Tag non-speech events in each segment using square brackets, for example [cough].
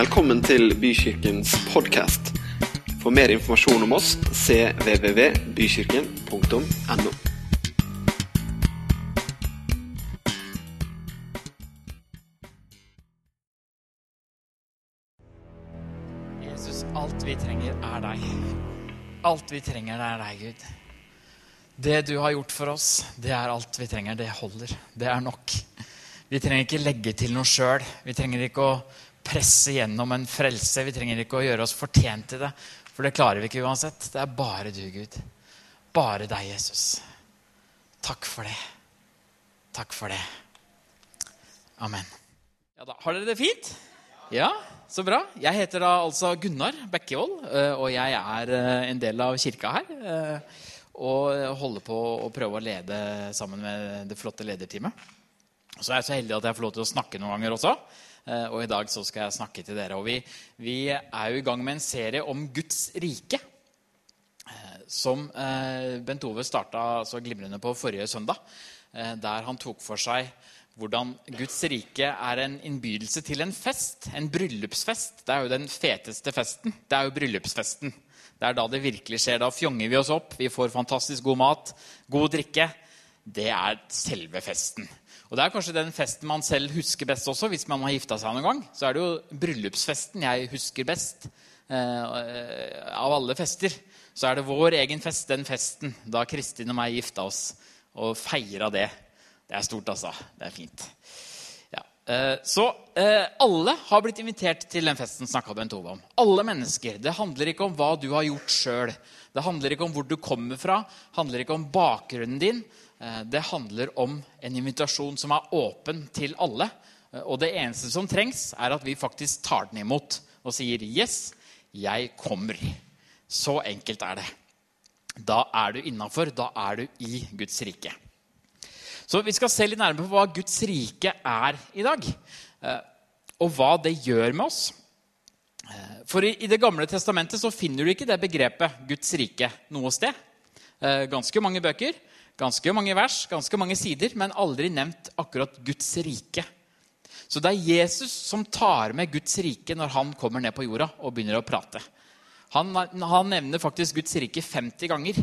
Velkommen til Bykirkens podkast. For mer informasjon om oss cvvvbykirken.no. Jesus, alt vi trenger, er deg. Alt vi trenger, er deg, Gud. Det du har gjort for oss, det er alt vi trenger. Det holder. Det er nok. Vi trenger ikke legge til noe sjøl. Vi trenger ikke å presse gjennom en frelse. Vi trenger ikke å gjøre oss fortjent til det, for det klarer vi ikke uansett. Det er bare du, Gud. Bare deg, Jesus. Takk for det. Takk for det. Amen. Ja da, Har dere det fint? Ja, så bra. Jeg heter da altså Gunnar Bekkevold, eh, og jeg er eh, en del av kirka her. eh, Og holder på å prøve å lede sammen med det flotte lederteamet. Så er jeg så heldig at jeg får lov til å snakke noen ganger også. Eh, Og i dag så skal jeg snakke til dere. Og vi, vi er jo i gang med en serie om Guds rike. eh, Som eh, Bent Ove starta så glimrende på forrige søndag. Der han tok for seg hvordan Guds rike er en innbydelse til en fest. En bryllupsfest. Det er jo den feteste festen. Det er jo bryllupsfesten. Det er da det virkelig skjer. Da fjonger vi oss opp, vi får fantastisk god mat, god drikke. Det er selve festen. Og Det er kanskje den festen man selv husker best også. Hvis man har gifta seg noen gang, så er det jo bryllupsfesten jeg husker best. Eh, av alle fester så er det vår egen fest, den festen da Kristin og meg gifta oss. Og feira det. Det er stort, altså. Det er fint. Ja. eh, Så eh, alle har blitt invitert til den festen snakka Bent Ove om. Alle mennesker. Det handler ikke om hva du har gjort sjøl. Det handler ikke om hvor du kommer fra, det handler ikke om bakgrunnen din. Eh, Det handler om en invitasjon som er åpen til alle. Eh, Og det eneste som trengs, er at vi faktisk tar den imot og sier 'Yes, jeg kommer'. Så enkelt er det. Da er du innafor. Da er du i Guds rike. Så Vi skal se litt nærmere på hva Guds rike er i dag. eh, Og hva det gjør med oss. For i, Det gamle testamentet så finner du ikke det begrepet Guds rike noe sted. Ganske mange bøker, ganske mange vers, ganske mange sider, men aldri nevnt akkurat Guds rike. Så det er Jesus som tar med Guds rike når han kommer ned på jorda og begynner å prate. Han, han nevner faktisk Guds rike 50 ganger.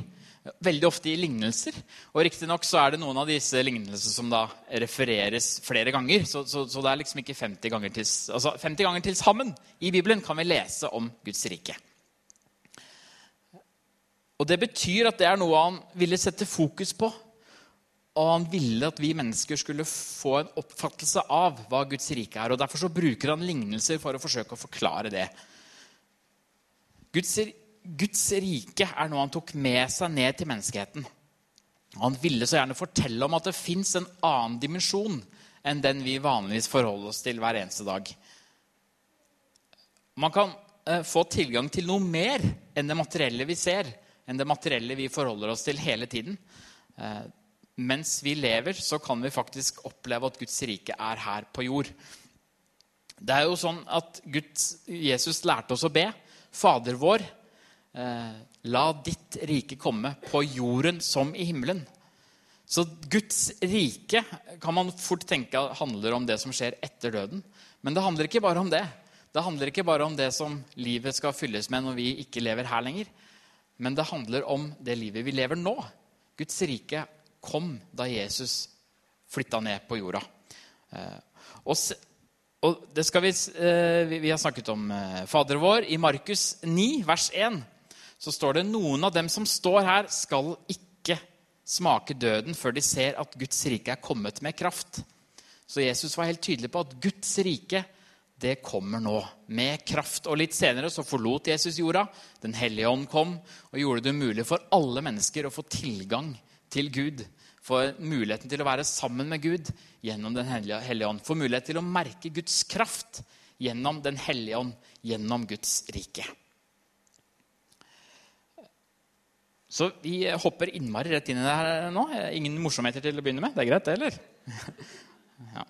Veldig ofte i lignelser. Og riktignok er det noen av disse lignelsene som da refereres flere ganger. Så, så, så det er liksom ikke 50 ganger til, altså 50 ganger til sammen i Bibelen kan vi lese om Guds rike. Og Det betyr at det er noe han ville sette fokus på. Og han ville at vi mennesker skulle få en oppfattelse av hva Guds rike er. og Derfor så bruker han lignelser for å forsøke å forklare det. Guds, Guds rike er noe han tok med seg ned til menneskeheten. Han ville så gjerne fortelle om at det fins en annen dimensjon enn den vi vanligvis forholder oss til hver eneste dag. Man kan eh, få tilgang til noe mer enn det materielle vi ser, enn det materielle vi forholder oss til hele tiden. Eh, mens vi lever, så kan vi faktisk oppleve at Guds rike er her på jord. Det er jo sånn at Guds, Jesus lærte oss å be. Fader vår, eh, la ditt rike komme på jorden som i himmelen. Så Guds rike kan man fort tenke handler om det som skjer etter døden. Men det handler ikke bare om det. Det handler ikke bare om det som livet skal fylles med når vi ikke lever her lenger. Men det handler om det livet vi lever nå. Guds rike kom da Jesus flytta ned på jorda. Eh, Og, det skal vi, eh, vi, vi har snakket om eh, Fader vår. I Markus 9, vers 1, så står det noen av dem som står her, skal ikke smake døden før de ser at Guds rike er kommet med kraft. Så Jesus var helt tydelig på at Guds rike det kommer nå med kraft. Og Litt senere så forlot Jesus jorda. Den hellige ånd kom og gjorde det mulig for alle mennesker å få tilgang til Gud. Få muligheten til å være sammen med Gud gjennom Den hellige ånd. Få mulighet til å merke Guds kraft gjennom Den hellige ånd, gjennom Guds rike. Så vi hopper innmari rett inn i det her nå. Ingen morsomheter til å begynne med? Det er greit, det, eller? [laughs] Ja.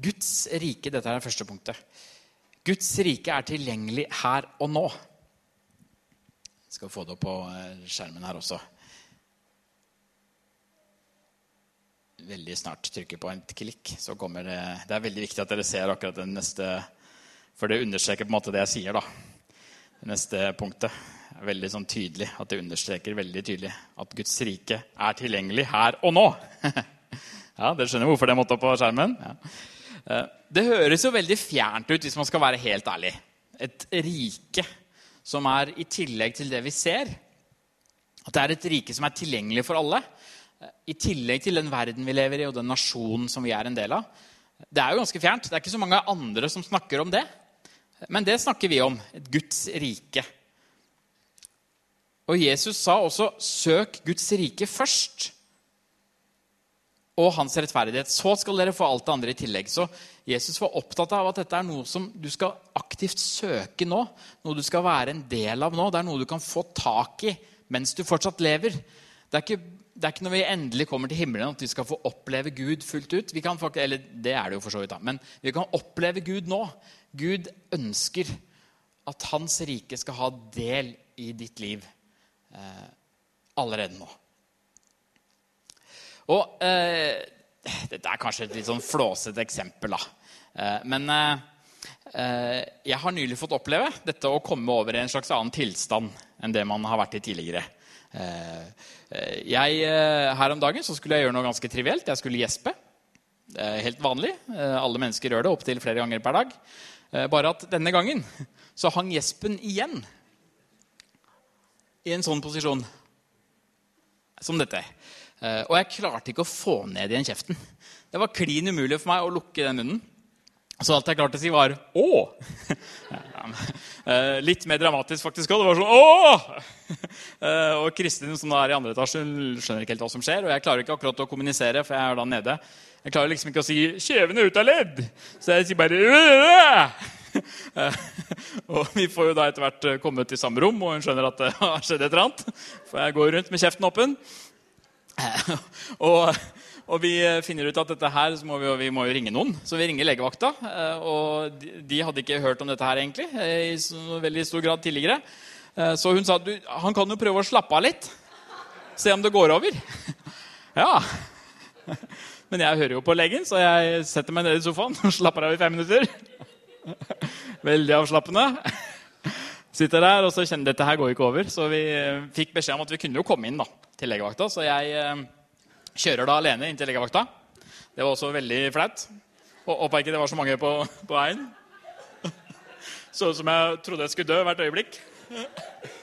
Guds rike, dette er det første punktet. Guds rike er tilgjengelig her og nå. Jeg skal få det opp på eh, skjermen her også. veldig snart trykker på en klikk, så kommer det Det er veldig viktig at dere ser akkurat den neste For det understreker på en måte det jeg sier, da. Det neste punktet er veldig sånn tydelig. At det understreker veldig tydelig at Guds rike er tilgjengelig her og nå. [laughs] ja, Dere skjønner hvorfor det måtte opp på skjermen? Ja. Eh, det høres jo veldig fjernt ut hvis man skal være helt ærlig. Et rike som er i tillegg til det vi ser. At det er et rike som er tilgjengelig for alle. I tillegg til den verden vi lever i, og den nasjonen som vi er en del av. Det er jo ganske fjernt. Det er ikke så mange andre som snakker om det. Men det snakker vi om. Et Guds rike. Og Jesus sa også 'søk Guds rike først' og hans rettferdighet. Så skal dere få alt det andre i tillegg. Så Jesus var opptatt av at dette er noe som du skal aktivt søke nå. Noe du skal være en del av nå. Det er noe du kan få tak i mens du fortsatt lever. Det er ikke, det er ikke når vi endelig kommer til himmelen at vi skal få oppleve Gud fullt ut. Vi kan, eller det er det jo for så vidt, da. Men vi kan oppleve Gud nå. Gud ønsker at hans rike skal ha del i ditt liv eh, allerede nå. Og eh, Dette er kanskje et litt sånn flåsete eksempel, da. Eh, men eh, eh, jeg har nylig fått oppleve dette å komme over i en slags annen tilstand enn det man har vært i tidligere. Eh, jeg, her om dagen så skulle jeg gjøre noe ganske trivielt. Jeg skulle gjespe. Helt vanlig. Alle mennesker gjør det opptil flere ganger per dag. Bare at denne gangen så hang gjespen igjen i en sånn posisjon som dette. Og jeg klarte ikke å få ned igjen kjeften. Det var klin umulig for meg å lukke den munnen. Så alt jeg klarte å si, var 'å'. [laughs] Eh, litt mer dramatisk faktisk òg. Det var sånn 'å'! [laughs] Eh, og Kristin som er i andre etasje, skjønner ikke helt hva som skjer. Og jeg klarer ikke akkurat å kommunisere, for jeg er da nede. Jeg klarer liksom ikke å si 'kjevene ut av ledd'. Så jeg sier bare [laughs] og vi får jo da etter hvert kommet i samme rom, og hun skjønner at det [laughs] har skjedd et eller annet. For jeg går rundt med kjeften åpen. [laughs] og og vi eh, finner ut at dette her, må vi, vi må jo ringe noen. Så vi ringer legevakta. Eh, og de, de hadde ikke hørt om dette her egentlig, eh, i så veldig stor grad tidligere. Så hun sa at han kan jo prøve å slappe av litt. Se om det går over. Ja. Men jeg hører jo på legen, så jeg setter meg ned i sofaen og slapper av i fem minutter. [laughs] Veldig avslappende. Sitter der, og så kjenner dette her går ikke over. Så vi fikk beskjed om at vi kunne jo komme inn da, til legevakta. Så jeg Kjører da alene inn til legevakta. Det var også veldig flaut. Håpa ikke det var så mange på, på veien. [laughs] Så ut som jeg trodde jeg skulle dø hvert øyeblikk. [laughs]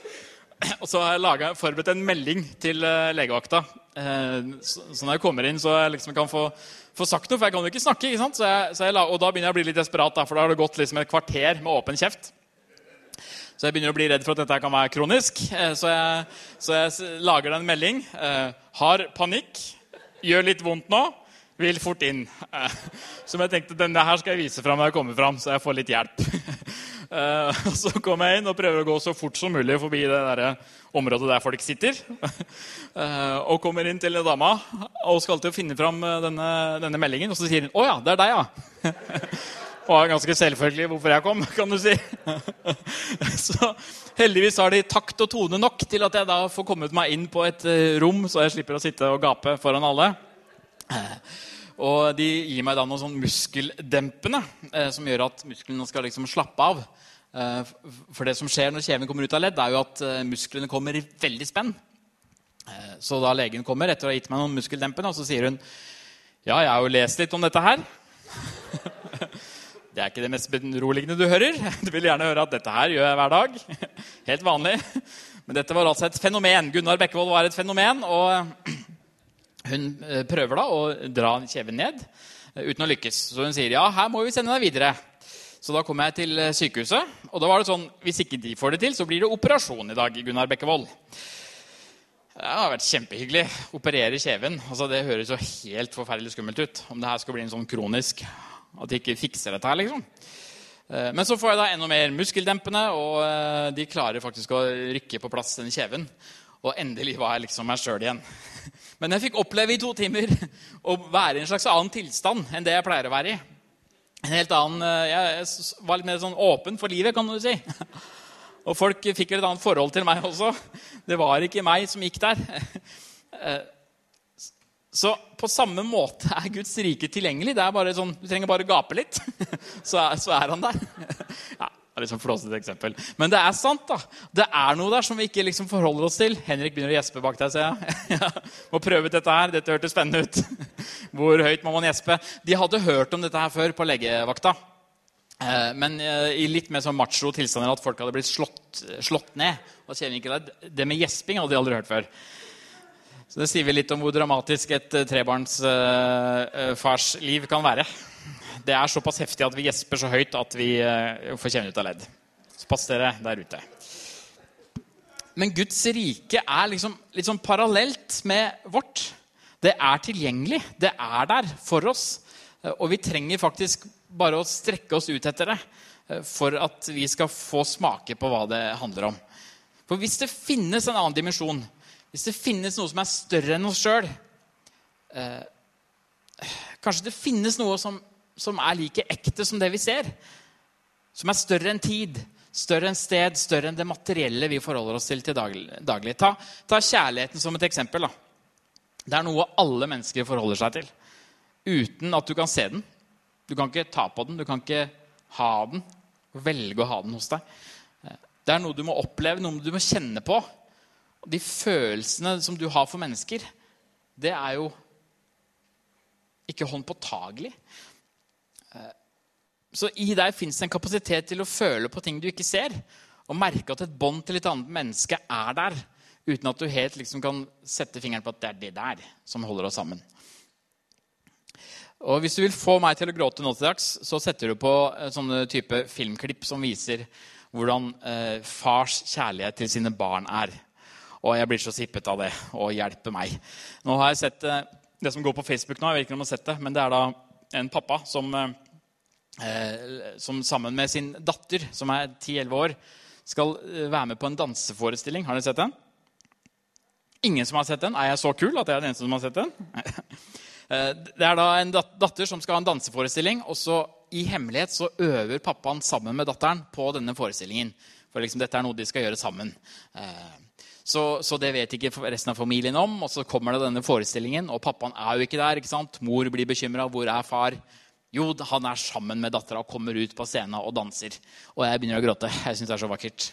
[clears throat] Og så har jeg laget, forberedt en melding til eh, legevakta. Eh, så når jeg kommer inn, så jeg liksom kan få, få, sagt noe. For jeg kan jo ikke snakke. ikke sant? Så jeg, så jeg, og da begynner jeg å bli litt desperat, for da har det gått liksom et kvarter med åpen kjeft. Så jeg begynner å bli redd for at dette kan være kronisk. Eh, så jeg, så jeg lager en melding. Har panikk gjør litt vondt nå, vil fort inn. [laughs] Som jeg tenkte denne her skal jeg vise fram når jeg kommer fram, så jeg får litt hjelp. [laughs] Eh, [laughs] så kommer jeg inn og prøver å gå så fort som mulig forbi det der området der folk sitter. [laughs] Eh, og kommer inn til dama og skal alltid finne fram eh, denne, denne meldingen. Og så sier hun 'Å ja, det er deg, ja'. [laughs] Og ganske selvfølgelig hvorfor jeg kom, kan du si. Så heldigvis har de takt og tone nok til at jeg da får kommet meg inn på et eh, rom, så jeg slipper å sitte og gape foran alle. Eh, og de gir meg da noe sånn muskeldempende eh, som gjør at musklene skal liksom slappe av. For det som skjer når kjeven kommer ut av ledd, er jo at musklene kommer i veldig spenn. Så da legen kommer etter å ha gitt meg noen muskeldempende, så sier hun ja, jeg har jo lest litt om dette her. [laughs] Det er ikke det mest beroligende du hører. [laughs] Du vil gjerne høre at dette her gjør jeg hver dag. [laughs] Helt vanlig. Men dette var altså et fenomen. Gunnar Bekkevold var et fenomen. Og hun eh, prøver da å dra kjeven ned eh, uten å lykkes. Så hun sier ja, her må vi sende deg videre. Så da kom jeg til eh, sykehuset. Og da var det sånn hvis ikke de får det til, så blir det operasjon i dag. Gunnar Bekkevold. Det har vært kjempehyggelig. Operere kjeven. Altså, det høres jo helt forferdelig skummelt ut. Om det her skal bli en sånn kronisk at de ikke fikser dette her, liksom. Men så får jeg da enda mer muskeldempende, og de klarer faktisk å rykke på plass den kjeven. Og endelig var jeg liksom meg sjøl igjen. Men jeg fikk oppleve i to timer [laughs] å være i en slags annen tilstand enn det jeg pleier å være i. En helt annen, eh, Jeg var litt mer sånn åpen for livet, kan du si. [laughs] Og folk fikk vel et annet forhold til meg også. Det var ikke meg som gikk der. [laughs] Så på samme måte er Guds rike tilgjengelig. Det er bare sånn, Du trenger bare gape litt, så er, så er han der. Ja, det er sånn flåsete eksempel. Men det er sant. da. Det er noe der som vi ikke liksom forholder oss til. Henrik begynner å gjespe bak deg. ser jeg. [laughs] Må prøve ut dette her. Dette hørtes spennende ut. [laughs] Hvor høyt må man gjespe? De hadde hørt om dette her før på legevakta. Eh, Men eh, i litt mer sånn macho tilstander at folk hadde blitt slått, slått ned. Og. Det med gjesping hadde de aldri hørt før. Så Det sier vi litt om hvor dramatisk et eh, trebarnsfars liv kan være. Det er såpass heftig at vi gjesper så høyt at vi eh, får kjenne ut av ledd. Så pass dere der ute. Men Guds rike er liksom litt sånn parallelt med vårt. Det er tilgjengelig. Det er der for oss. Eh, Og vi trenger faktisk bare å strekke oss ut etter det eh, for at vi skal få smake på hva det handler om. For hvis det finnes en annen dimensjon, hvis det finnes noe som er større enn oss sjøl eh, Kanskje det finnes noe som, som er like ekte som det vi ser. Som er større enn tid, større enn sted, større enn det materielle vi forholder oss til til daglig. Ta, ta kjærligheten som et eksempel. da. Det er noe alle mennesker forholder seg til. Uten at du kan se den. Du kan ikke ta på den, du kan ikke ha den. Velge å ha den hos deg. Det er noe du må oppleve, noe du må kjenne på. De følelsene som du har for mennesker, det er jo ikke håndpåtagelig. Så i deg fins det en kapasitet til å føle på ting du ikke ser. Og merke at et bånd til et annet menneske er der. Uten at du helt liksom kan sette fingeren på at det er det der som holder oss sammen. Og Hvis du vil få meg til å gråte nå til dags, så setter du på eh, sånne type filmklipp som viser hvordan eh, fars kjærlighet til sine barn er. Og jeg blir så sippet av det. Og hjelpe meg. Nå har jeg sett eh, det som går på Facebook nå. jeg vet ikke om jeg har sett det, Men det er da en pappa som, eh, som sammen med sin datter, som er 10-11 år, skal eh, være med på en danseforestilling. Har dere sett den? Ingen som har sett den? Er jeg så kul at jeg er den eneste som har sett den? [laughs] Eh, Det er da en datter som skal ha en danseforestilling, og så i hemmelighet så øver pappaen sammen med datteren på denne forestillingen. For liksom, dette er noe de skal gjøre sammen. Eh, Så, så det vet ikke resten av familien om. Og så kommer det denne forestillingen, og pappaen er jo ikke der. ikke sant? Mor blir bekymra. Hvor er far? Jo, han er sammen med dattera og kommer ut på scenen og danser. Og jeg begynner å gråte. Jeg syns det er så vakkert.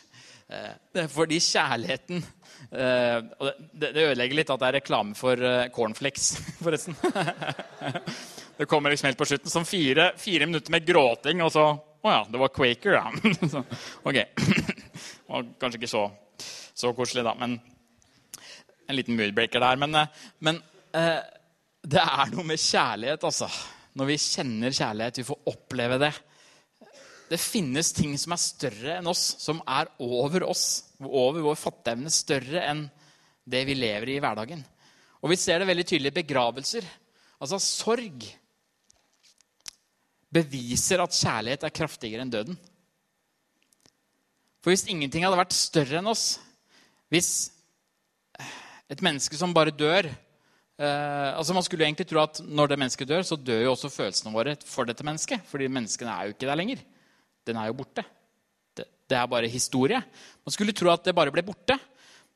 Eh, Fordi kjærligheten eh, og det, ødelegger litt at det er reklame for eh, cornflakes, [laughs] forresten. [laughs] Det kommer liksom helt på slutten som fire, fire minutter med gråting, og så Å ja, det var Quaker, ja. [laughs] Ok. [clears throat] Var kanskje ikke så, så koselig, da. Men en liten moodbreaker der. Men, men det er noe med kjærlighet, altså. Når vi kjenner kjærlighet, vi får oppleve det. Det finnes ting som er større enn oss, som er over oss. Over vår fatteevne. Større enn det vi lever i i hverdagen. Og vi ser det veldig tydelig i begravelser. Altså sorg beviser at kjærlighet er kraftigere enn døden. For hvis ingenting hadde vært større enn oss, hvis et menneske som bare dør eh, altså Man skulle jo egentlig tro at når det mennesket dør, så dør jo også følelsene våre for dette mennesket. fordi menneskene er jo ikke der lenger. Den er jo borte. Det, det er bare historie. Man skulle tro at det bare ble borte.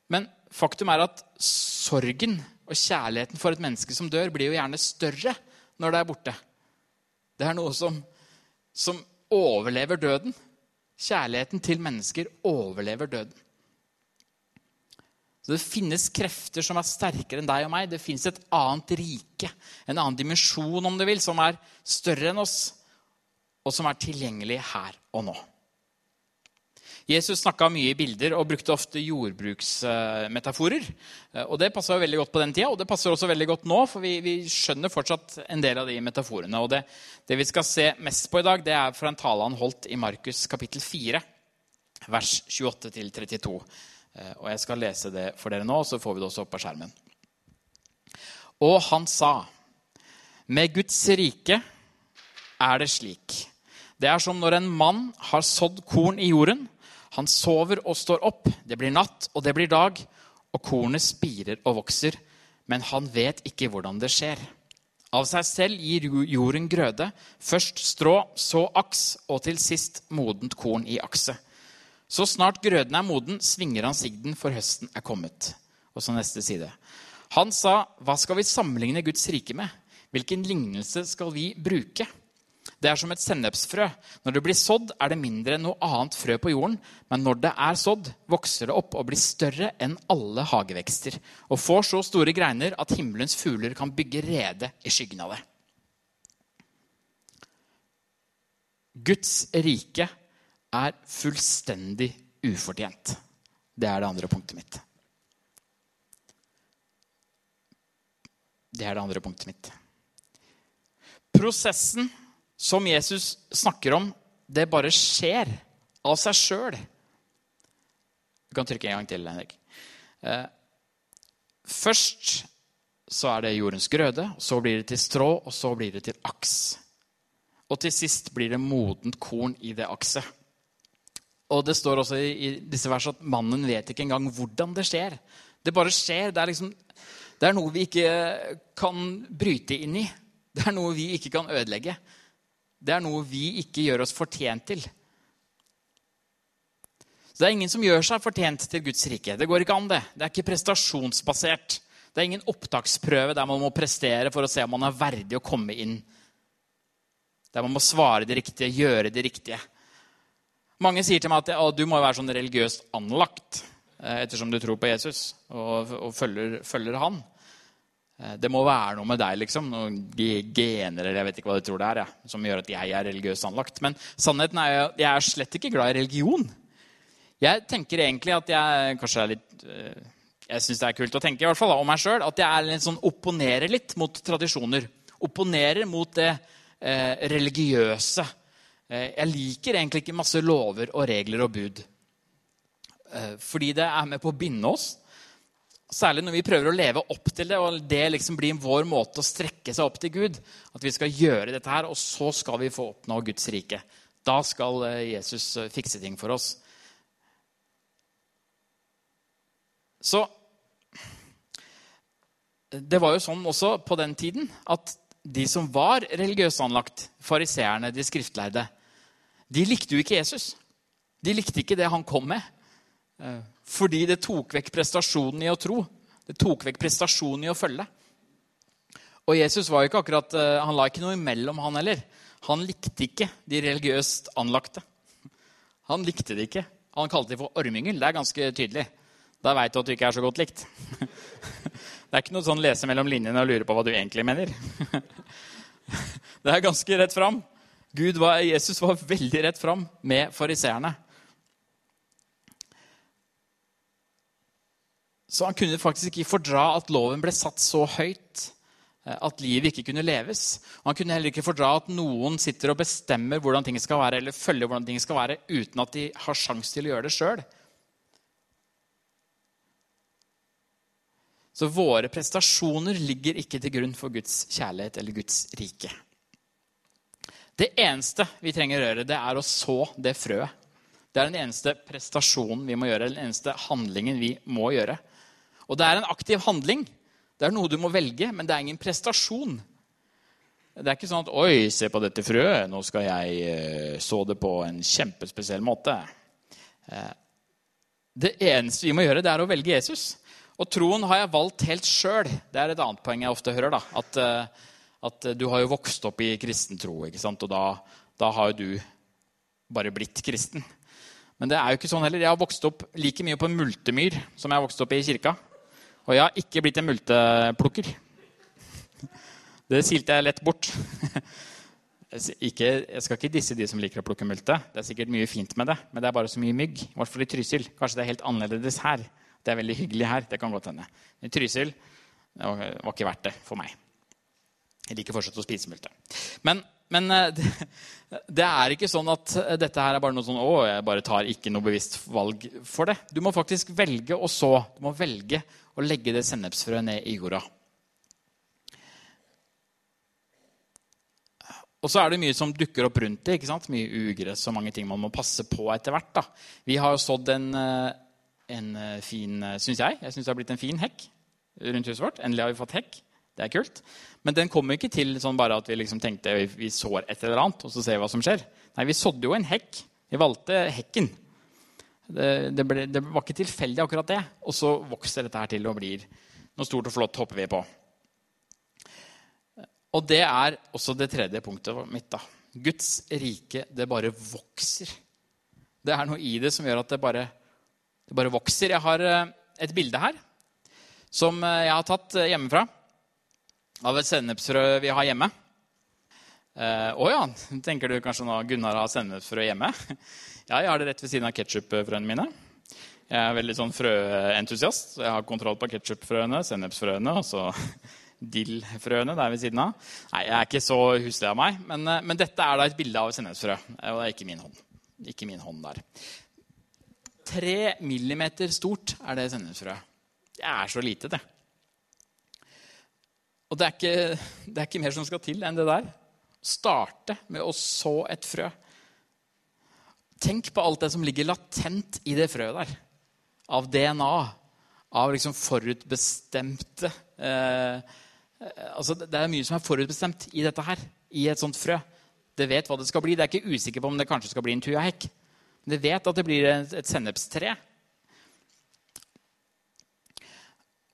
Men faktum er at sorgen og kjærligheten for et menneske som dør, blir jo gjerne større når det er borte. Det er noe som, som overlever døden. Kjærligheten til mennesker overlever døden. Det finnes krefter som er sterkere enn deg og meg. Det fins et annet rike, en annen dimensjon, om du vil, som er større enn oss, og som er tilgjengelig her og nå. Jesus snakka mye i bilder og brukte ofte jordbruksmetaforer. Og Det passa veldig godt på den tida, og det passer også veldig godt nå, for vi, vi skjønner fortsatt en del av de metaforene. Og det, det vi skal se mest på i dag, det er fra en tale han holdt i Markus kapittel 4, vers 28-32. Og jeg skal lese det for dere nå, så får vi det også opp på skjermen. Og han sa, med Guds rike er det slik. Det er som når en mann har sådd korn i jorden. Han sover og står opp. Det blir natt, og det blir dag. Og kornet spirer og vokser, men han vet ikke hvordan det skjer. Av seg selv gir jorden grøde. Først strå, så aks, og til sist modent korn i akset. Så snart grøden er moden, svinger han sigden, for høsten er kommet. Og så neste side. Han sa, 'Hva skal vi sammenligne Guds rike med?' Hvilken lignelse skal vi bruke? Det er som et sennepsfrø. Når det blir sådd, er det mindre enn noe annet frø på jorden. Men når det er sådd, vokser det opp og blir større enn alle hagevekster. Og får så store greiner at himmelens fugler kan bygge rede i skyggen av det. Guds rike er fullstendig ufortjent. Det er det andre punktet mitt. Det er det andre punktet mitt. Prosessen som Jesus snakker om, det bare skjer av seg sjøl. Du kan trykke en gang til, Henrik. Eh, først så er det jordens grøde, så blir det til strå, og så blir det til aks. Og til sist blir det modent korn i det akset. Og det står også i disse versene at mannen vet ikke engang hvordan det skjer. Det bare skjer. Det er, liksom, det er noe vi ikke kan bryte inn i. Det er noe vi ikke kan ødelegge. Det er noe vi ikke gjør oss fortjent til. Så Det er ingen som gjør seg fortjent til Guds rike. Det går ikke an, det. Det er ikke prestasjonsbasert. Det er ingen opptaksprøve der man må prestere for å se om man er verdig å komme inn. Der man må svare det riktige, gjøre det riktige. Mange sier til meg at du må være sånn religiøst anlagt eh, ettersom du tror på Jesus og, og følger, følger han. Eh, det må være noe med deg, liksom. Noen gener eller jeg vet ikke hva du tror det er, ja, som gjør at jeg er religiøst anlagt. Men sannheten er at jeg er slett ikke glad i religion. Jeg tenker egentlig at jeg kanskje er litt eh, Jeg syns det er kult å tenke i hvert fall om meg sjøl at jeg litt sånn opponerer litt mot tradisjoner. Opponerer mot det eh, religiøse. Eh, jeg liker egentlig ikke masse lover og regler og bud. Eh, fordi det er med på å binde oss. Særlig når vi prøver å leve opp til det, og det liksom blir vår måte å strekke seg opp til Gud. At vi skal gjøre dette her, og så skal vi få oppnå Guds rike. Da skal eh, Jesus fikse ting for oss. Så Det var jo sånn også på den tiden at de som var religiøst anlagt, fariseerne, de skriftlærde, de likte jo ikke Jesus. De likte ikke det han kom med. Eh, fordi det tok vekk prestasjonen i å tro. Det tok vekk prestasjonen i å følge. Og Jesus var jo ikke akkurat, eh, han la ikke noe imellom, han heller. Han likte ikke de religiøst anlagte. Han likte det ikke. Han kalte dem for ormyngel. Det er ganske tydelig. Da veit du at du ikke er så godt likt. [laughs] Det er ikke noe sånn lese mellom linjene og lure på hva du egentlig mener. [laughs] Det er ganske rett fram. Gud var, Jesus var veldig rett fram med fariseerne. Så han kunne faktisk ikke fordra at loven ble satt så høyt eh, at livet ikke kunne leves. Og han kunne heller ikke fordra at noen sitter og bestemmer hvordan ting skal være, eller følger hvordan ting skal være, uten at de har sjanse til å gjøre det sjøl. Så våre prestasjoner ligger ikke til grunn for Guds kjærlighet eller Guds rike. Det eneste vi trenger å gjøre, det er å så det frøet. Det er den eneste prestasjonen vi må gjøre, den eneste handlingen vi må gjøre. Og det er en aktiv handling. Det er noe du må velge, men det er ingen prestasjon. Det er ikke sånn at 'Oi, se på dette frøet. Nå skal jeg uh, så det på en kjempespesiell måte.' Uh, det eneste vi må gjøre, det er å velge Jesus. Og troen har jeg valgt helt sjøl. Det er et annet poeng jeg ofte hører. da, At, uh, at du har jo vokst opp i kristen tro, og da, da har jo du bare blitt kristen. Men det er jo ikke sånn heller. Jeg har vokst opp like mye på en multemyr som jeg har vokst opp i kirka. Og jeg har ikke blitt en multeplukker. Det silte jeg lett bort. [laughs] Ikke, jeg skal ikke disse de som liker å plukke multe. Det er sikkert mye fint med det, men det er bare så mye mygg. I hvert fall i Trysil. Kanskje det er helt annerledes her. Det er veldig hyggelig her. det kan godt hende. I Trysil det var ikke verdt det for meg. Jeg liker fortsatt å spise multe. Men, men eh, [laughs] det, det, er ikke sånn at dette her er bare noe sånn å, jeg bare tar ikke noe bevisst valg for det. Du må faktisk velge å så. Du må velge å legge det sennepsfrøet ned i jorda. Og så er det mye som dukker opp rundt det. ikke sant? Mye ugress og mange ting man må passe på etter hvert. da. Vi har jo sådd en, eh, en eh, fin eh, Syns jeg. Jeg syns det har blitt en fin hekk rundt huset vårt. Endelig har vi fått hekk. Det er kult. Men den kommer ikke til sånn bare at vi liksom tenkte vi sår et eller annet, og så ser vi hva som skjer. Nei, vi sådde jo en hekk. Vi valgte hekken. Det, det, ble, det, var ikke tilfeldig, akkurat det. Og så vokser dette her til og blir Noe stort og flott hopper vi på. Og det er også det tredje punktet mitt. da. Guds rike, det bare vokser. Det er noe i det som gjør at det bare, det bare vokser. Jeg har eh, et bilde her som eh, jeg har tatt eh, hjemmefra. Av et sennepsfrø vi har hjemme. Å eh, ja, tenker du kanskje nå Gunnar har sennepsfrø hjemme? [laughs] Ja, jeg har det rett ved siden av ketsjupfrøene mine. Jeg er veldig sånn frøentusiast. Jeg har kontroll på ketsjupfrøene, sennepsfrøene og så [laughs] dillfrøene der ved siden av. Nei, Jeg er ikke så huslig av meg, men, men dette er da et bilde av et sennepsfrø. Og det er ikke min hånd. Ikke min hånd der. Tre millimeter stort er det sennepsfrøet. Det er så lite, det. Og det er, ikke, det er ikke mer som skal til enn det der. Starte med å så et frø. Tenk på alt det som ligger latent i det frøet der. Av DNA. Av liksom forutbestemte eh, altså Det er mye som er forutbestemt i dette her. I et sånt frø. Det vet hva det skal bli. Det er ikke usikker på om det kanskje skal bli en tuahekk. Men det vet at det blir et, sennepstre.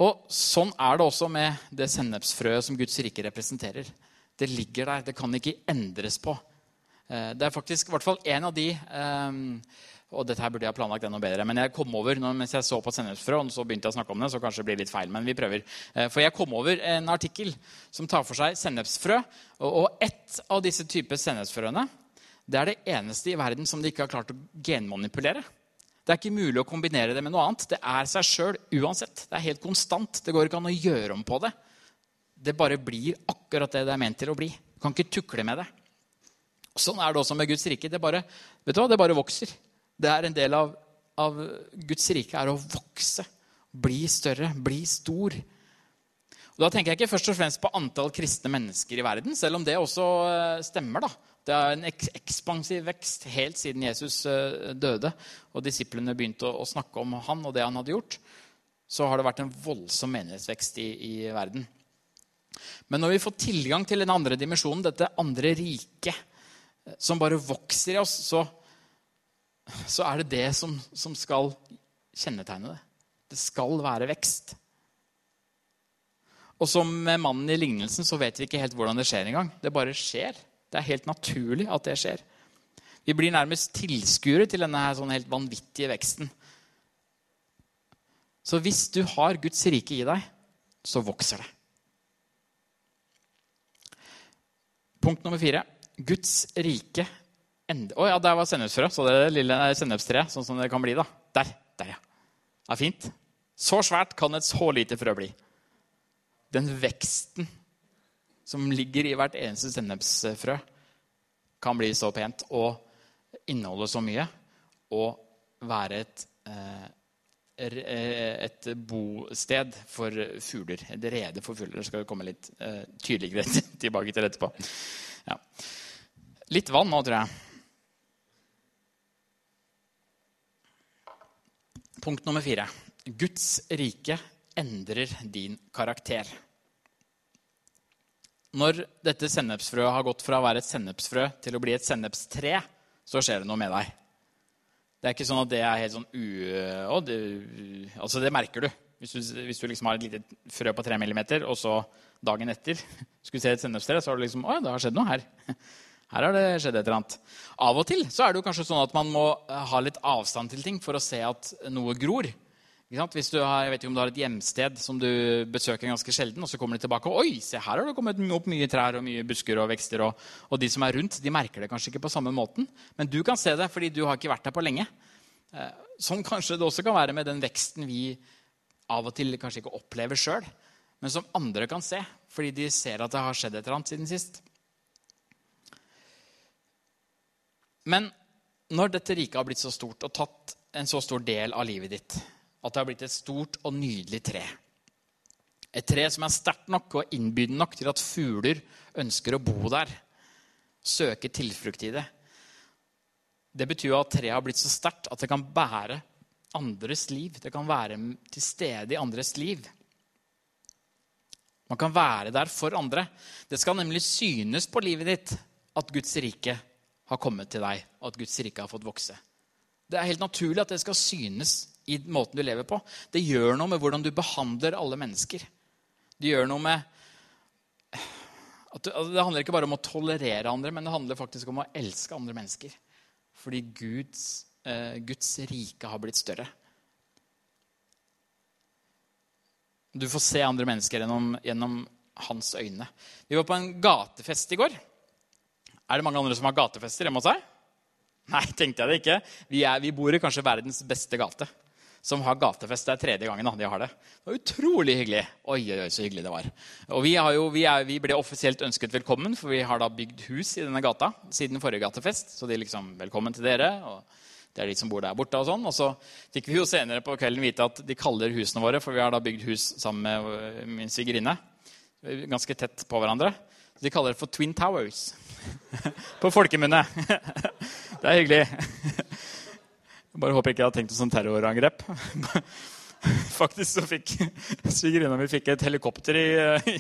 Og Sånn er det også med det sennepsfrøet som Guds rike representerer. Det ligger der. Det kan ikke endres på. Eh, det er faktisk i hvert fall en av de ehm, og dette her burde jeg ha planlagt enda bedre, men jeg kom over mens jeg så på sennepsfrø, og så begynte jeg å snakke om det, så kanskje det blir litt feil, men vi prøver. Eh, for jeg kom over en artikkel som tar for seg sennepsfrø. Og ett av disse typer sennepsfrøene det er det eneste i verden som de ikke har klart å genmanipulere. Det er ikke mulig å kombinere det med noe annet. Det er seg sjøl uansett. Det er helt konstant. Det går ikke an å gjøre om på det. Det bare blir akkurat det det er ment til å bli. Du kan ikke tukle med det. Sånn er det også med Guds rike. Det bare, vet du hva? Det bare vokser. Det er en del av, av Guds rike er å vokse. Bli større, bli stor. Og da tenker jeg ikke først og fremst på antall kristne mennesker i verden, selv om det også eh, stemmer. da. Det er en ekspansiv vekst helt siden Jesus eh, døde og disiplene begynte å, snakke om han og det han hadde gjort. Så har det vært en voldsom menighetsvekst i, i verden. Men når vi får tilgang til den andre dimensjonen, dette andre riket, eh, som bare vokser i oss, så, så er det det som, som skal kjennetegne det. Det skal være vekst. Og som med mannen i lignelsen så vet vi ikke helt hvordan det skjer engang. Det bare skjer. Det er helt naturlig at det skjer. Vi blir nærmest tilskuere til denne sånn helt vanvittige veksten. Så hvis du har Guds rike i deg, så vokser det. Punkt nummer fire. Guds rike ender... Å oh, ja, der var sennepsfrø. Så det lille sennepstreet, sånn som det kan bli. da. Der. Der, ja. Det er fint. Så svært kan et så lite frø bli. Den veksten som ligger i hvert eneste sennepsfrø, kan bli så pent og inneholde så mye og være et, eh, et bosted for fugler. Et rede for fugler. Det skal vi komme litt eh, tydeligere [laughs] tilbake til etterpå. Ja. Litt vann nå, tror jeg. Punkt nummer fire. Guds rike endrer din karakter. Når dette sennepsfrøet har gått fra å være et sennepsfrø til å bli et sennepstre, så skjer det noe med deg. Det er ikke sånn at det er helt sånn u... Det, altså, det merker du. Hvis du, hvis du liksom har et lite frø på tre millimeter, og så dagen etter [laughs] skulle se et sennepstre, så har du liksom Å, det har skjedd noe her. [laughs] Her har det skjedd et eller annet. Av og til så er det jo kanskje sånn at man må ha litt avstand til ting for å se at noe gror. Hvis du har, jeg vet ikke om du har et hjemsted som du besøker ganske sjelden, og så kommer de tilbake og oi, se her har det kommet opp mye trær og mye busker og vekster. Og, og, de som er rundt, de merker det kanskje ikke på samme måten. Men du kan se det fordi du har ikke vært der på lenge. Eh, sånn kanskje det også kan være med den veksten vi av og til kanskje ikke opplever sjøl, men som andre kan se fordi de ser at det har skjedd et eller annet siden sist. Men når dette riket har blitt så stort og tatt en så stor del av livet ditt, at det har blitt et stort og nydelig tre. Et tre som er sterkt nok og innbydende nok til at fugler ønsker å bo der. Søke tilflukt i det. Det betyr jo at treet har blitt så sterkt at det kan bære andres liv. Det kan være til stede i andres liv. Man kan være der for andre. Det skal nemlig synes på livet ditt at Guds rike har kommet til deg, og at Guds rike har fått vokse. Det er helt naturlig at det skal synes i måten du lever på. Det gjør noe med hvordan du behandler alle mennesker. Det gjør noe med det, altså, det handler ikke bare om å tolerere andre, men det handler faktisk om å elske andre mennesker. Fordi Guds, eh, Guds rike har blitt større. Du får se andre mennesker gjennom, gjennom, hans øyne. Vi var på en gatefest i går. Er det mange andre som har gatefester hjemme hos seg? Nei, tenkte jeg det ikke. Vi, er, vi bor i kanskje verdens beste gate som har gatefest. Det er tredje gangen da, de har det. Det var utrolig hyggelig. Oi, oi, oi, så hyggelig det var. Og vi, jo, vi, er, vi, ble offisielt ønsket velkommen, for vi har da bygd hus i denne gata siden forrige gatefest. Så de liksom Velkommen til dere. og det er de som bor der borte. Og sånn. Og så fikk vi jo senere på kvelden vite at de kaller husene våre, for vi har da bygd hus sammen med øh, min svigerinne. Ganske tett på hverandre. De kaller det for Twin Towers. [laughs] på folkemunne. [laughs] det er hyggelig. [laughs] Jeg bare håper ikke jeg har tenkt noe sånn terrorangrep. [laughs] Faktisk så fikk svigerinna mi et helikopter i, i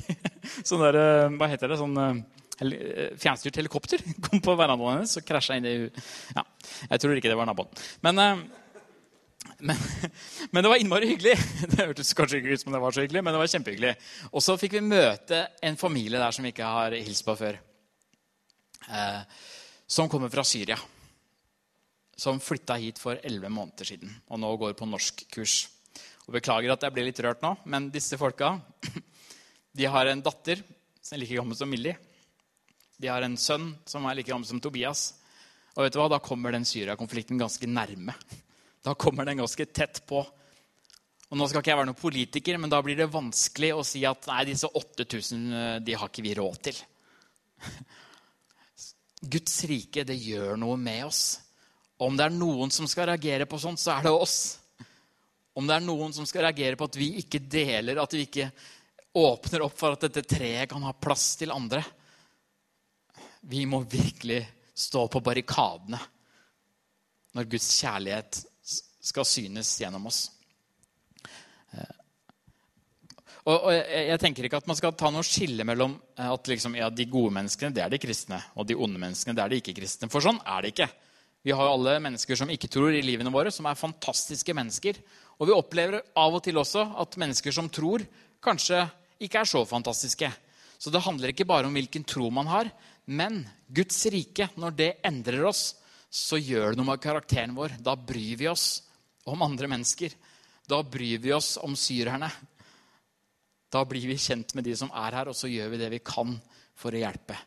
sånn der, eh, Hva heter det? Sånn eh, fjernstyrt helikopter [laughs] kom på verandaen hennes og krasja inn i ja, Jeg tror ikke det var naboen. Men, eh, men, [laughs] men, det var innmari hyggelig. Det hørtes kanskje ikke ut som det var så hyggelig, men det var kjempehyggelig. Og så fikk vi møte en familie der som vi ikke har hilst på før. Eh, som kommer fra Syria som flytta hit for elleve måneder siden og nå går på norskkurs. Beklager at jeg ble litt rørt nå, men disse folka [clears throat] de har en datter som er like gammel som Millie. De har en sønn som er like gammel som Tobias. Og vet du hva? Da kommer den Syria-konflikten ganske nærme. Da kommer den ganske tett på. Og Nå skal ikke jeg være noen politiker, men da blir det vanskelig å si at nei, disse 8000 eh, de har ikke vi råd til. [laughs] Guds rike, det gjør noe med oss. Om det er noen som skal reagere på sånt, så er det oss. Om det er noen som skal reagere på at vi ikke deler, at vi ikke åpner opp for at dette treet kan ha plass til andre Vi må virkelig stå på barrikadene når Guds kjærlighet skal synes gjennom oss. Eh, og, jeg, tenker ikke at man skal ta noe skille mellom eh, at liksom, ja, de gode menneskene det er de kristne, og de onde menneskene det er de ikke-kristne. For sånn er det ikke. Vi har jo alle mennesker som ikke tror i livene våre, som er fantastiske mennesker. Og vi opplever av og til også at mennesker som tror, kanskje ikke er så fantastiske. Så det handler ikke bare om hvilken tro man har, men Guds rike, når det endrer oss, så gjør det noe med karakteren vår. Da bryr vi oss om andre mennesker. Da bryr vi oss om syrerne. Da blir vi kjent med de som er her, og så gjør vi det vi kan for å hjelpe.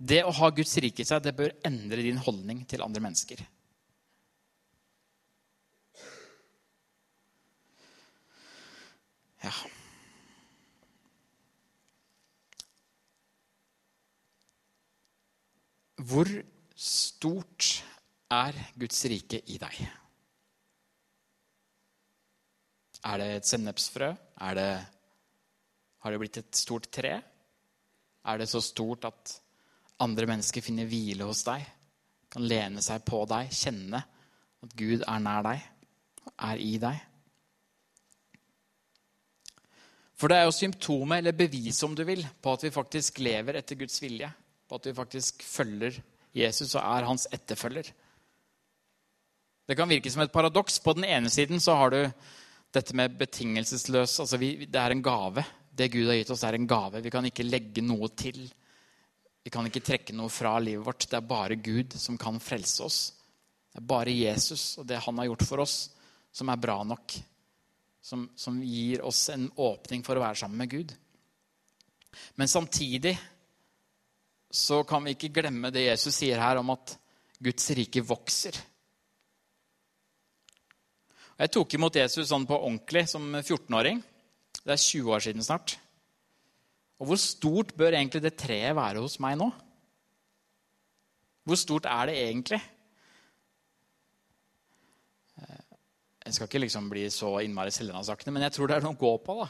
Det å ha Guds rike i seg, det bør endre din holdning til andre mennesker. Ja. Hvor stort er Guds rike i deg? Er det et sennepsfrø? Det, har det blitt et stort tre? Er det så stort at andre mennesker finner hvile hos deg, kan lene seg på deg, kjenne at Gud er nær deg, er i deg. For det er jo symptomet, eller beviset om du vil, på at vi faktisk lever etter Guds vilje. På at vi faktisk følger Jesus og er hans etterfølger. Det kan virke som et paradoks. På den ene siden så har du dette med betingelsesløs altså vi, Det er en gave. Det Gud har gitt oss, er en gave. Vi kan ikke legge noe til. Vi kan ikke trekke noe fra livet vårt. Det er bare Gud som kan frelse oss. Det er bare Jesus og det han har gjort for oss, som er bra nok. Som, som gir oss en åpning for å være sammen med Gud. Men samtidig så kan vi ikke glemme det Jesus sier her om at Guds rike vokser. Jeg tok imot Jesus sånn på ordentlig som 14-åring. Det er 20 år siden snart. Og hvor stort bør egentlig det treet være hos meg nå? Hvor stort er det egentlig? Eh, jeg skal ikke liksom bli så innmari selvransakende, men jeg tror det er noe å gå på. da.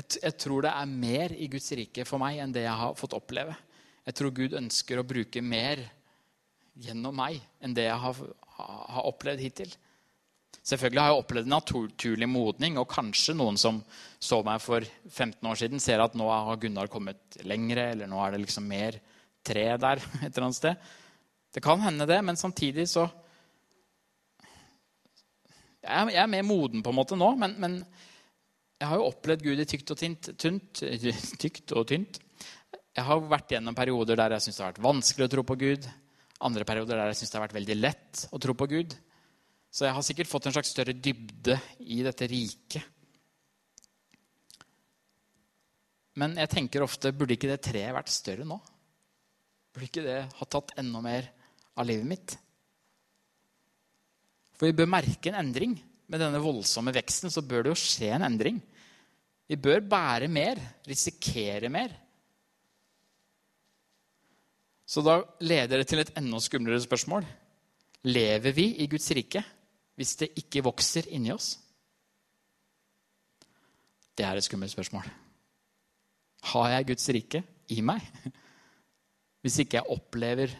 Jeg, jeg, tror det er mer i Guds rike for meg enn det jeg har fått oppleve. Jeg tror Gud ønsker å bruke mer gjennom meg enn det jeg har, har opplevd hittil. Selvfølgelig har jeg opplevd en naturlig modning, og kanskje noen som så meg for 15 år siden, ser at nå har Gunnar kommet lengre, eller nå er det liksom mer tre der [laughs] et eller annet sted. Det kan hende, det, men samtidig så Jeg er, er mer moden på en måte nå, men, men jeg har jo opplevd Gud i tykt og tynt, tynt, [laughs] tykt og tynt. Jeg har vært gjennom perioder der jeg syns det har vært vanskelig å tro på Gud. Andre perioder der jeg syns det har vært veldig lett å tro på Gud. Så jeg har sikkert fått en slags større dybde i dette riket. Men jeg tenker ofte burde ikke det treet vært større nå? Burde ikke det ha tatt enda mer av livet mitt? For vi bør merke en endring. Med denne voldsomme veksten så bør det jo skje en endring. Vi bør bære mer, risikere mer. Så da leder det til et enda skumlere spørsmål. Lever vi i Guds rike hvis det ikke vokser inni oss? Det er et skummelt spørsmål. Har jeg Guds rike i meg? [laughs] Hvis ikke jeg opplever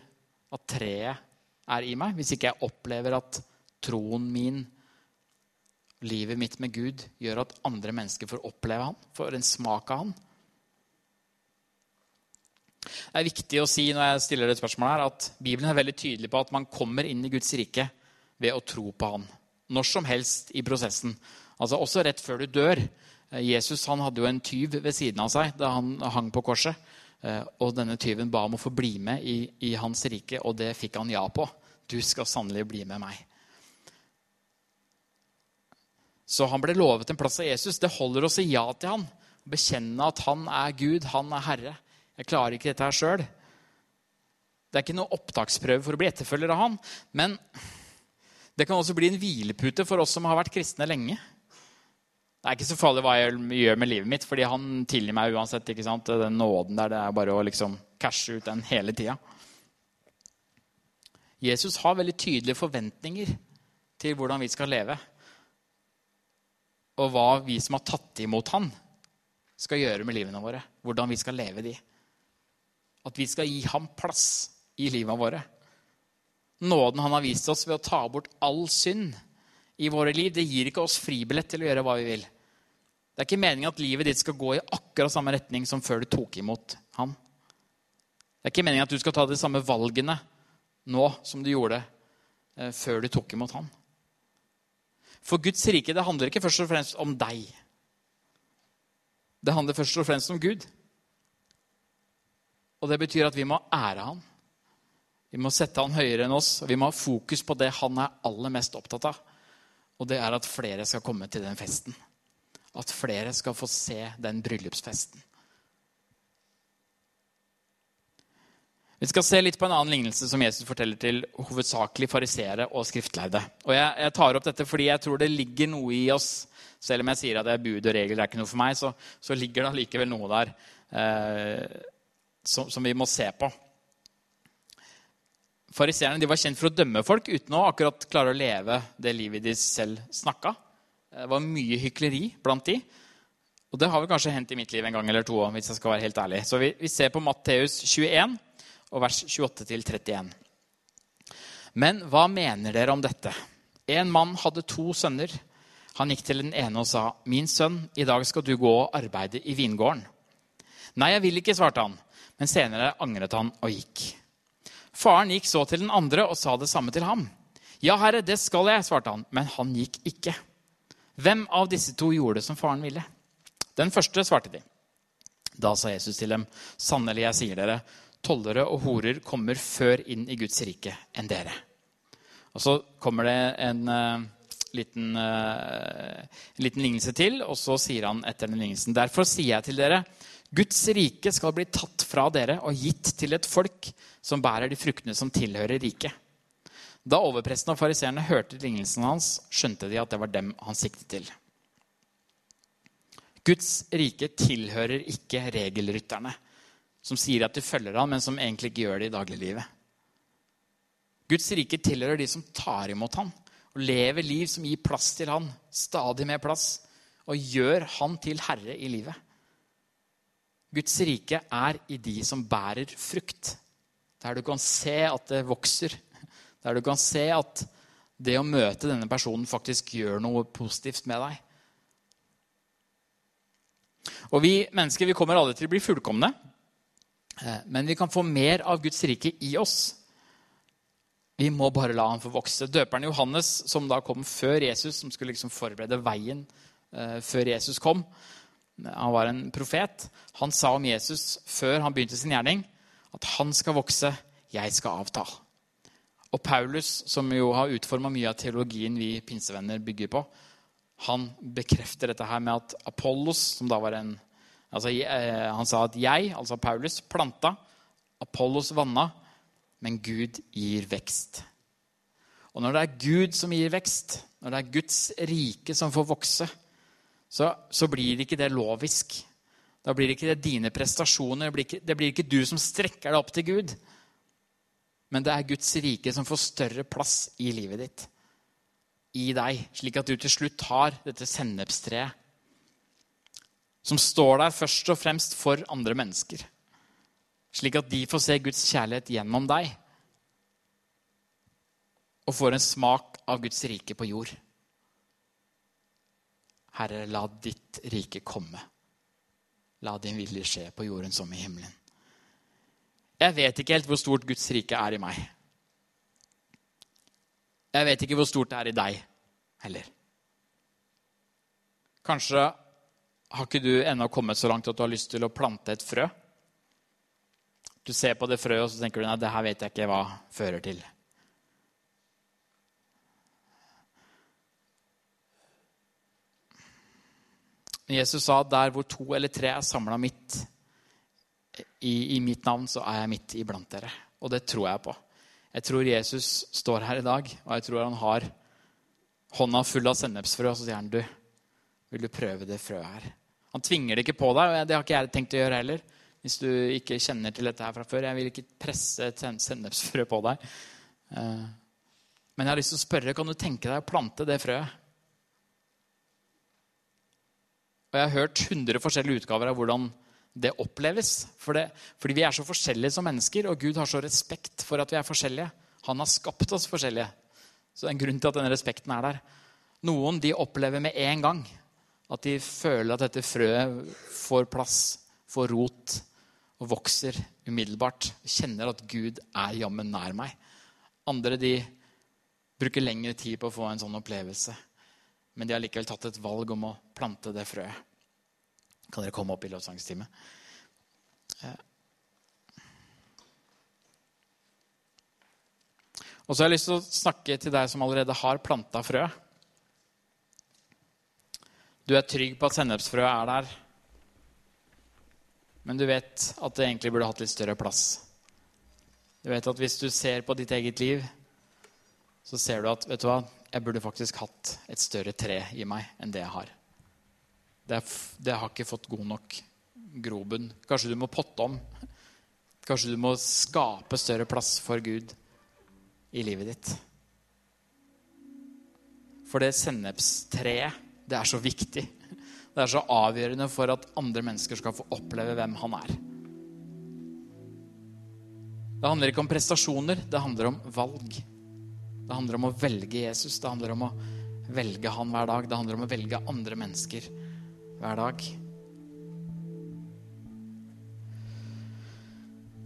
at treet er i meg, hvis ikke jeg opplever at troen min, livet mitt med Gud, gjør at andre mennesker får oppleve han, får en smak av han. Det er viktig å si når jeg stiller det spørsmålet her, at Bibelen er veldig tydelig på at man kommer inn i Guds rike ved å tro på han. Når som helst i prosessen. Altså Også rett før du dør. Jesus han hadde jo en tyv ved siden av seg da han hang på korset. Eh, og denne tyven ba om å få bli med i, i hans rike, og det fikk han ja på. Du skal sannelig bli med meg. Så han ble lovet en plass av Jesus. Det holder å si ja til han. Bekjenne at han er Gud, han er Herre. Jeg klarer ikke dette her sjøl. Det er ikke noe opptaksprøve for å bli etterfølger av han. Men det kan også bli en hvilepute for oss som har vært kristne lenge. Det er ikke så farlig hva jeg gjør med livet mitt, fordi han tilgir meg uansett. ikke sant? Den nåden der, det er bare å liksom cashe ut den hele tida. Jesus har veldig tydelige forventninger til hvordan vi skal leve. Og hva vi som har tatt imot han, skal gjøre med livene våre. Hvordan vi skal leve de. At vi skal gi ham plass i livene våre. Nåden han har vist oss ved å ta bort all synd i våre liv, det gir ikke oss fribillett til å gjøre hva vi vil. Det er ikke meningen at livet ditt skal gå i akkurat samme retning som før du tok imot han. Det er ikke meningen at du skal ta de samme valgene nå som du gjorde eh, før du tok imot han. For Guds rike det handler ikke først og fremst om deg. Det handler først og fremst om Gud. Og det betyr at vi må ære han. Vi må sette han høyere enn oss, og vi må ha fokus på det han er aller mest opptatt av. Og det er at flere skal komme til den festen. At flere skal få se den bryllupsfesten. Vi skal se litt på en annen lignelse som Jesus forteller til hovedsakelig fariseere og skriftlærde. Og jeg, jeg, tar opp dette fordi jeg tror det ligger noe i oss. Selv om jeg sier at det er bud og regler, det er ikke noe for meg, så, så ligger det allikevel noe der eh, som, som vi må se på. Fariseerne var kjent for å dømme folk uten å akkurat klare å leve det livet de selv snakka. Det var mye hykleri blant de. Og det har vel kanskje hendt i mitt liv en gang eller to. hvis jeg skal være helt ærlig. Så vi, vi ser på Matteus 21 og vers 28-31. Men hva mener dere om dette? En mann hadde to sønner. Han gikk til den ene og sa, 'Min sønn, i dag skal du gå og arbeide i vingården.' 'Nei, jeg vil ikke', svarte han. Men senere angret han og gikk. Faren gikk så til den andre og sa det samme til ham. Ja, herre, det skal jeg, svarte han, men han gikk ikke. Hvem av disse to gjorde det som faren ville? Den første, svarte de. Da sa Jesus til dem, sannelig, jeg sier dere, tollere og horer kommer før inn i Guds rike enn dere. Og så kommer det en uh, liten, uh, en liten lignelse til, og så sier han etter den lignelsen, derfor sier jeg til dere, Guds rike skal bli tatt fra dere og gitt til et folk som bærer de fruktene som tilhører riket. Da overpresten og fariseerne hørte lignelsen hans, skjønte de at det var dem han siktet til. Guds rike tilhører ikke regelrytterne, som sier at de følger ham, men som egentlig ikke gjør det i dagliglivet. Guds rike tilhører de som tar imot ham og lever liv som gir plass til ham, stadig mer plass, og gjør han til herre i livet. Guds rike er i de som bærer frukt. Der du kan se at det vokser. Der du kan se at det å møte denne personen faktisk gjør noe positivt med deg. Og Vi mennesker vi kommer aldri til å bli fullkomne, eh, men vi kan få mer av Guds rike i oss. Vi må bare la han få vokse. Døperen Johannes, som da kom før Jesus, som skulle liksom forberede veien eh, før Jesus kom, han var en profet, han sa om Jesus før han begynte sin gjerning, at han skal vokse, jeg skal avta. Og Paulus, som jo har utforma mye av teologien vi pinsevenner bygger på, han bekrefter dette her med at Apollos, som da var en altså, eh, Han sa at jeg, altså Paulus, planta, Apollos vanna, men Gud gir vekst. Og når det er Gud som gir vekst, når det er Guds rike som får vokse, så, så blir det ikke det lovisk. Da blir det ikke det dine prestasjoner. Det blir, ikke, det blir ikke du som strekker deg opp til Gud. Men det er Guds rike som får større plass i livet ditt. I deg, slik at du til slutt har dette sennepstreet som står der først og fremst for andre mennesker. Slik at de får se Guds kjærlighet gjennom deg og får en smak av Guds rike på jord. Herre, la ditt rike komme. La din vilje skje på jorden som i himmelen. Jeg vet ikke helt hvor stort Guds rike er i meg. Jeg vet ikke hvor stort det er i deg heller. Kanskje har ikke du ennå kommet så langt at du har lyst til å plante et frø. Du ser på det frøet og så tenker du, nei, det her vet jeg ikke hva fører til. Jesus sa der hvor to eller tre er samla midt i, i, mitt navn, så er jeg midt iblant dere. Og det tror jeg på. Jeg tror Jesus står her i dag, og jeg tror han har hånda full av sennepsfrø, og så sier han du, vil du prøve det frøet her? Han tvinger det ikke på deg, og det har ikke jeg tenkt å gjøre heller. Hvis du ikke kjenner til dette her fra før. Jeg vil ikke presse et sennepsfrø på deg. Eh, men jeg har lyst til å spørre, kan du tenke deg å plante det frøet? Og jeg har hørt 100 forskjellige utgaver av hvordan det oppleves. For det, fordi vi er så forskjellige som mennesker, og Gud har så respekt for at vi er forskjellige. Han har skapt oss forskjellige. Så det er en grunn til at denne respekten er der. Noen de opplever med en gang at de føler at dette frøet får plass, får rot og vokser umiddelbart. Kjenner at Gud er jammen nær meg. Andre de bruker lengre tid på å få en sånn opplevelse. Men de har likevel tatt et valg om å plante det frøet. Kan dere komme opp i lovsangstime? Eh. Og så har jeg lyst til å snakke til deg som allerede har planta frø. Du er trygg på at sennepsfrøet er der, men du vet at det egentlig burde hatt litt større plass. Du vet at hvis du ser på ditt eget liv, så ser du at vet du hva, jeg burde faktisk hatt et større tre i meg enn det jeg har. Det, det har ikke fått god nok grobunn. Kanskje du må potte om. Kanskje du må skape større plass for Gud i livet ditt. For det sennepstreet, det er så viktig. Det er så avgjørende for at andre mennesker skal få oppleve hvem han er. Det handler ikke om prestasjoner, det handler om valg. Det handler om å velge Jesus. Det handler om å velge han hver dag. Det handler om å velge andre mennesker hver dag.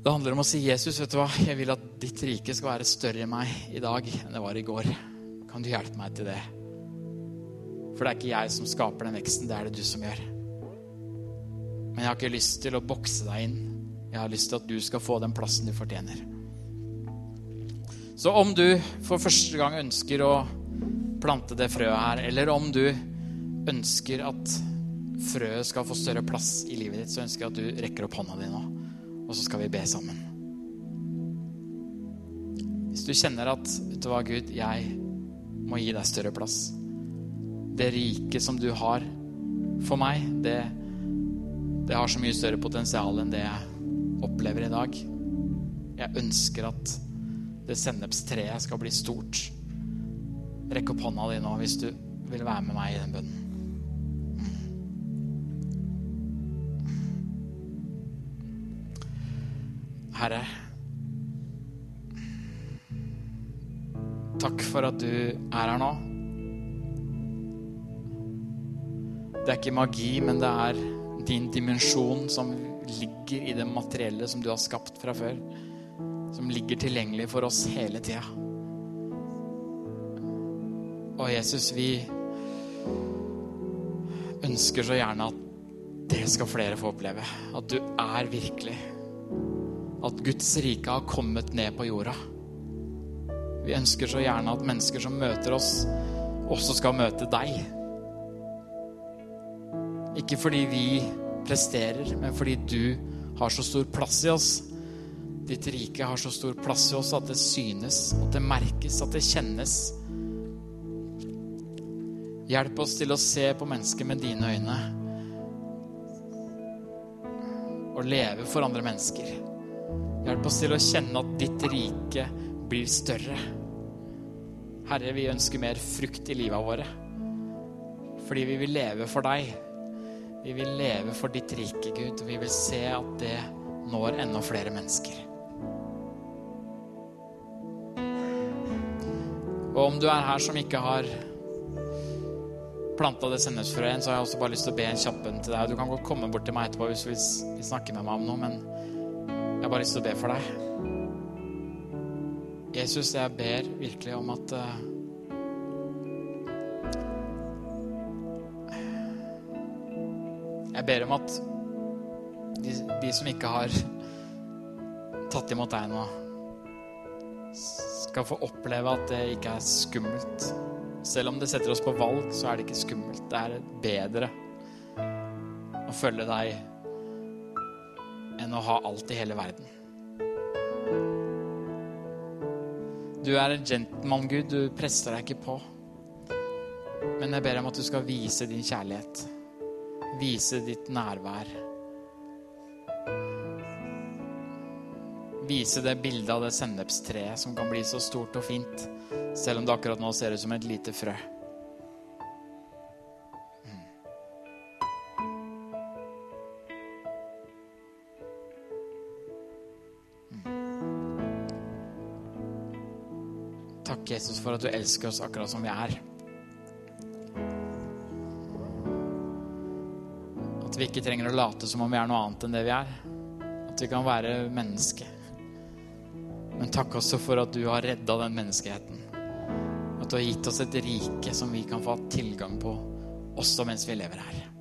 Det handler om å si, 'Jesus, vet du hva? jeg vil at ditt rike skal være større i meg i dag enn det var i går.' Kan du hjelpe meg til det? For det er ikke jeg som skaper den veksten, det er det du som gjør. Men jeg har ikke lyst til å bokse deg inn. Jeg har lyst til at du skal få den plassen du fortjener. Så om du for første gang ønsker å plante det frøet her, eller om du ønsker at frøet skal få større plass i livet ditt, så ønsker jeg at du rekker opp hånda di nå. Og så skal vi be sammen. Hvis du kjenner at vet du hva, Gud, jeg må gi deg større plass. Det riket som du har for meg, det, det har så mye større potensial enn det jeg opplever i dag. Jeg ønsker at det sennepstreet skal bli stort. Rekk opp hånda di nå hvis du vil være med meg i den bønnen. Herre. Takk for at du er her nå. Det er ikke magi, men det er din dimensjon som ligger i det materielle som du har skapt fra før. Som ligger tilgjengelig for oss hele tida. Og Jesus, vi ønsker så gjerne at det skal flere få oppleve. At du er virkelig. At Guds rike har kommet ned på jorda. Vi ønsker så gjerne at mennesker som møter oss, også skal møte deg. Ikke fordi vi presterer, men fordi du har så stor plass i oss. Ditt rike har så stor plass i oss at det synes, at det merkes, at det kjennes. Hjelp oss til å se på mennesker med dine øyne. Og leve for andre mennesker. Hjelp oss til å kjenne at ditt rike blir større. Herre, vi ønsker mer frukt i livet våre. Fordi vi vil leve for deg. Vi vil leve for ditt rike, Gud. Og vi vil se at det når enda flere mennesker. Og om du er her som ikke har planta det sennepsfrøet, så har jeg også bare lyst til å be en kjapp til deg. Du kan godt komme bort til meg etterpå hvis du vil snakke med meg om noe, men jeg har bare lyst til å be for deg. Jesus, jeg ber virkelig om at uh, Jeg ber om at de, de, som ikke har tatt imot deg nå, skal få oppleve at det ikke er skummelt. Selv om det setter oss på valg, så er det ikke skummelt. Det er bedre å følge deg enn å ha alt i hele verden. Du er en gentleman, Gud. Du presser deg ikke på. Men jeg ber om at du skal vise din kjærlighet vise ditt nærvær. Vise det bildet av det sennepstreet som kan bli så stort og fint, selv om det akkurat nå ser ut som et lite frø. Mm. Mm. Takk, Jesus, for at du elsker oss akkurat som vi er. At vi ikke trenger å late som om vi er noe annet enn det vi er. At vi kan være menneske. Men takk også for at du har redda den menneskeheten. At du har gitt oss et rike som vi kan få tilgang på også mens vi lever her.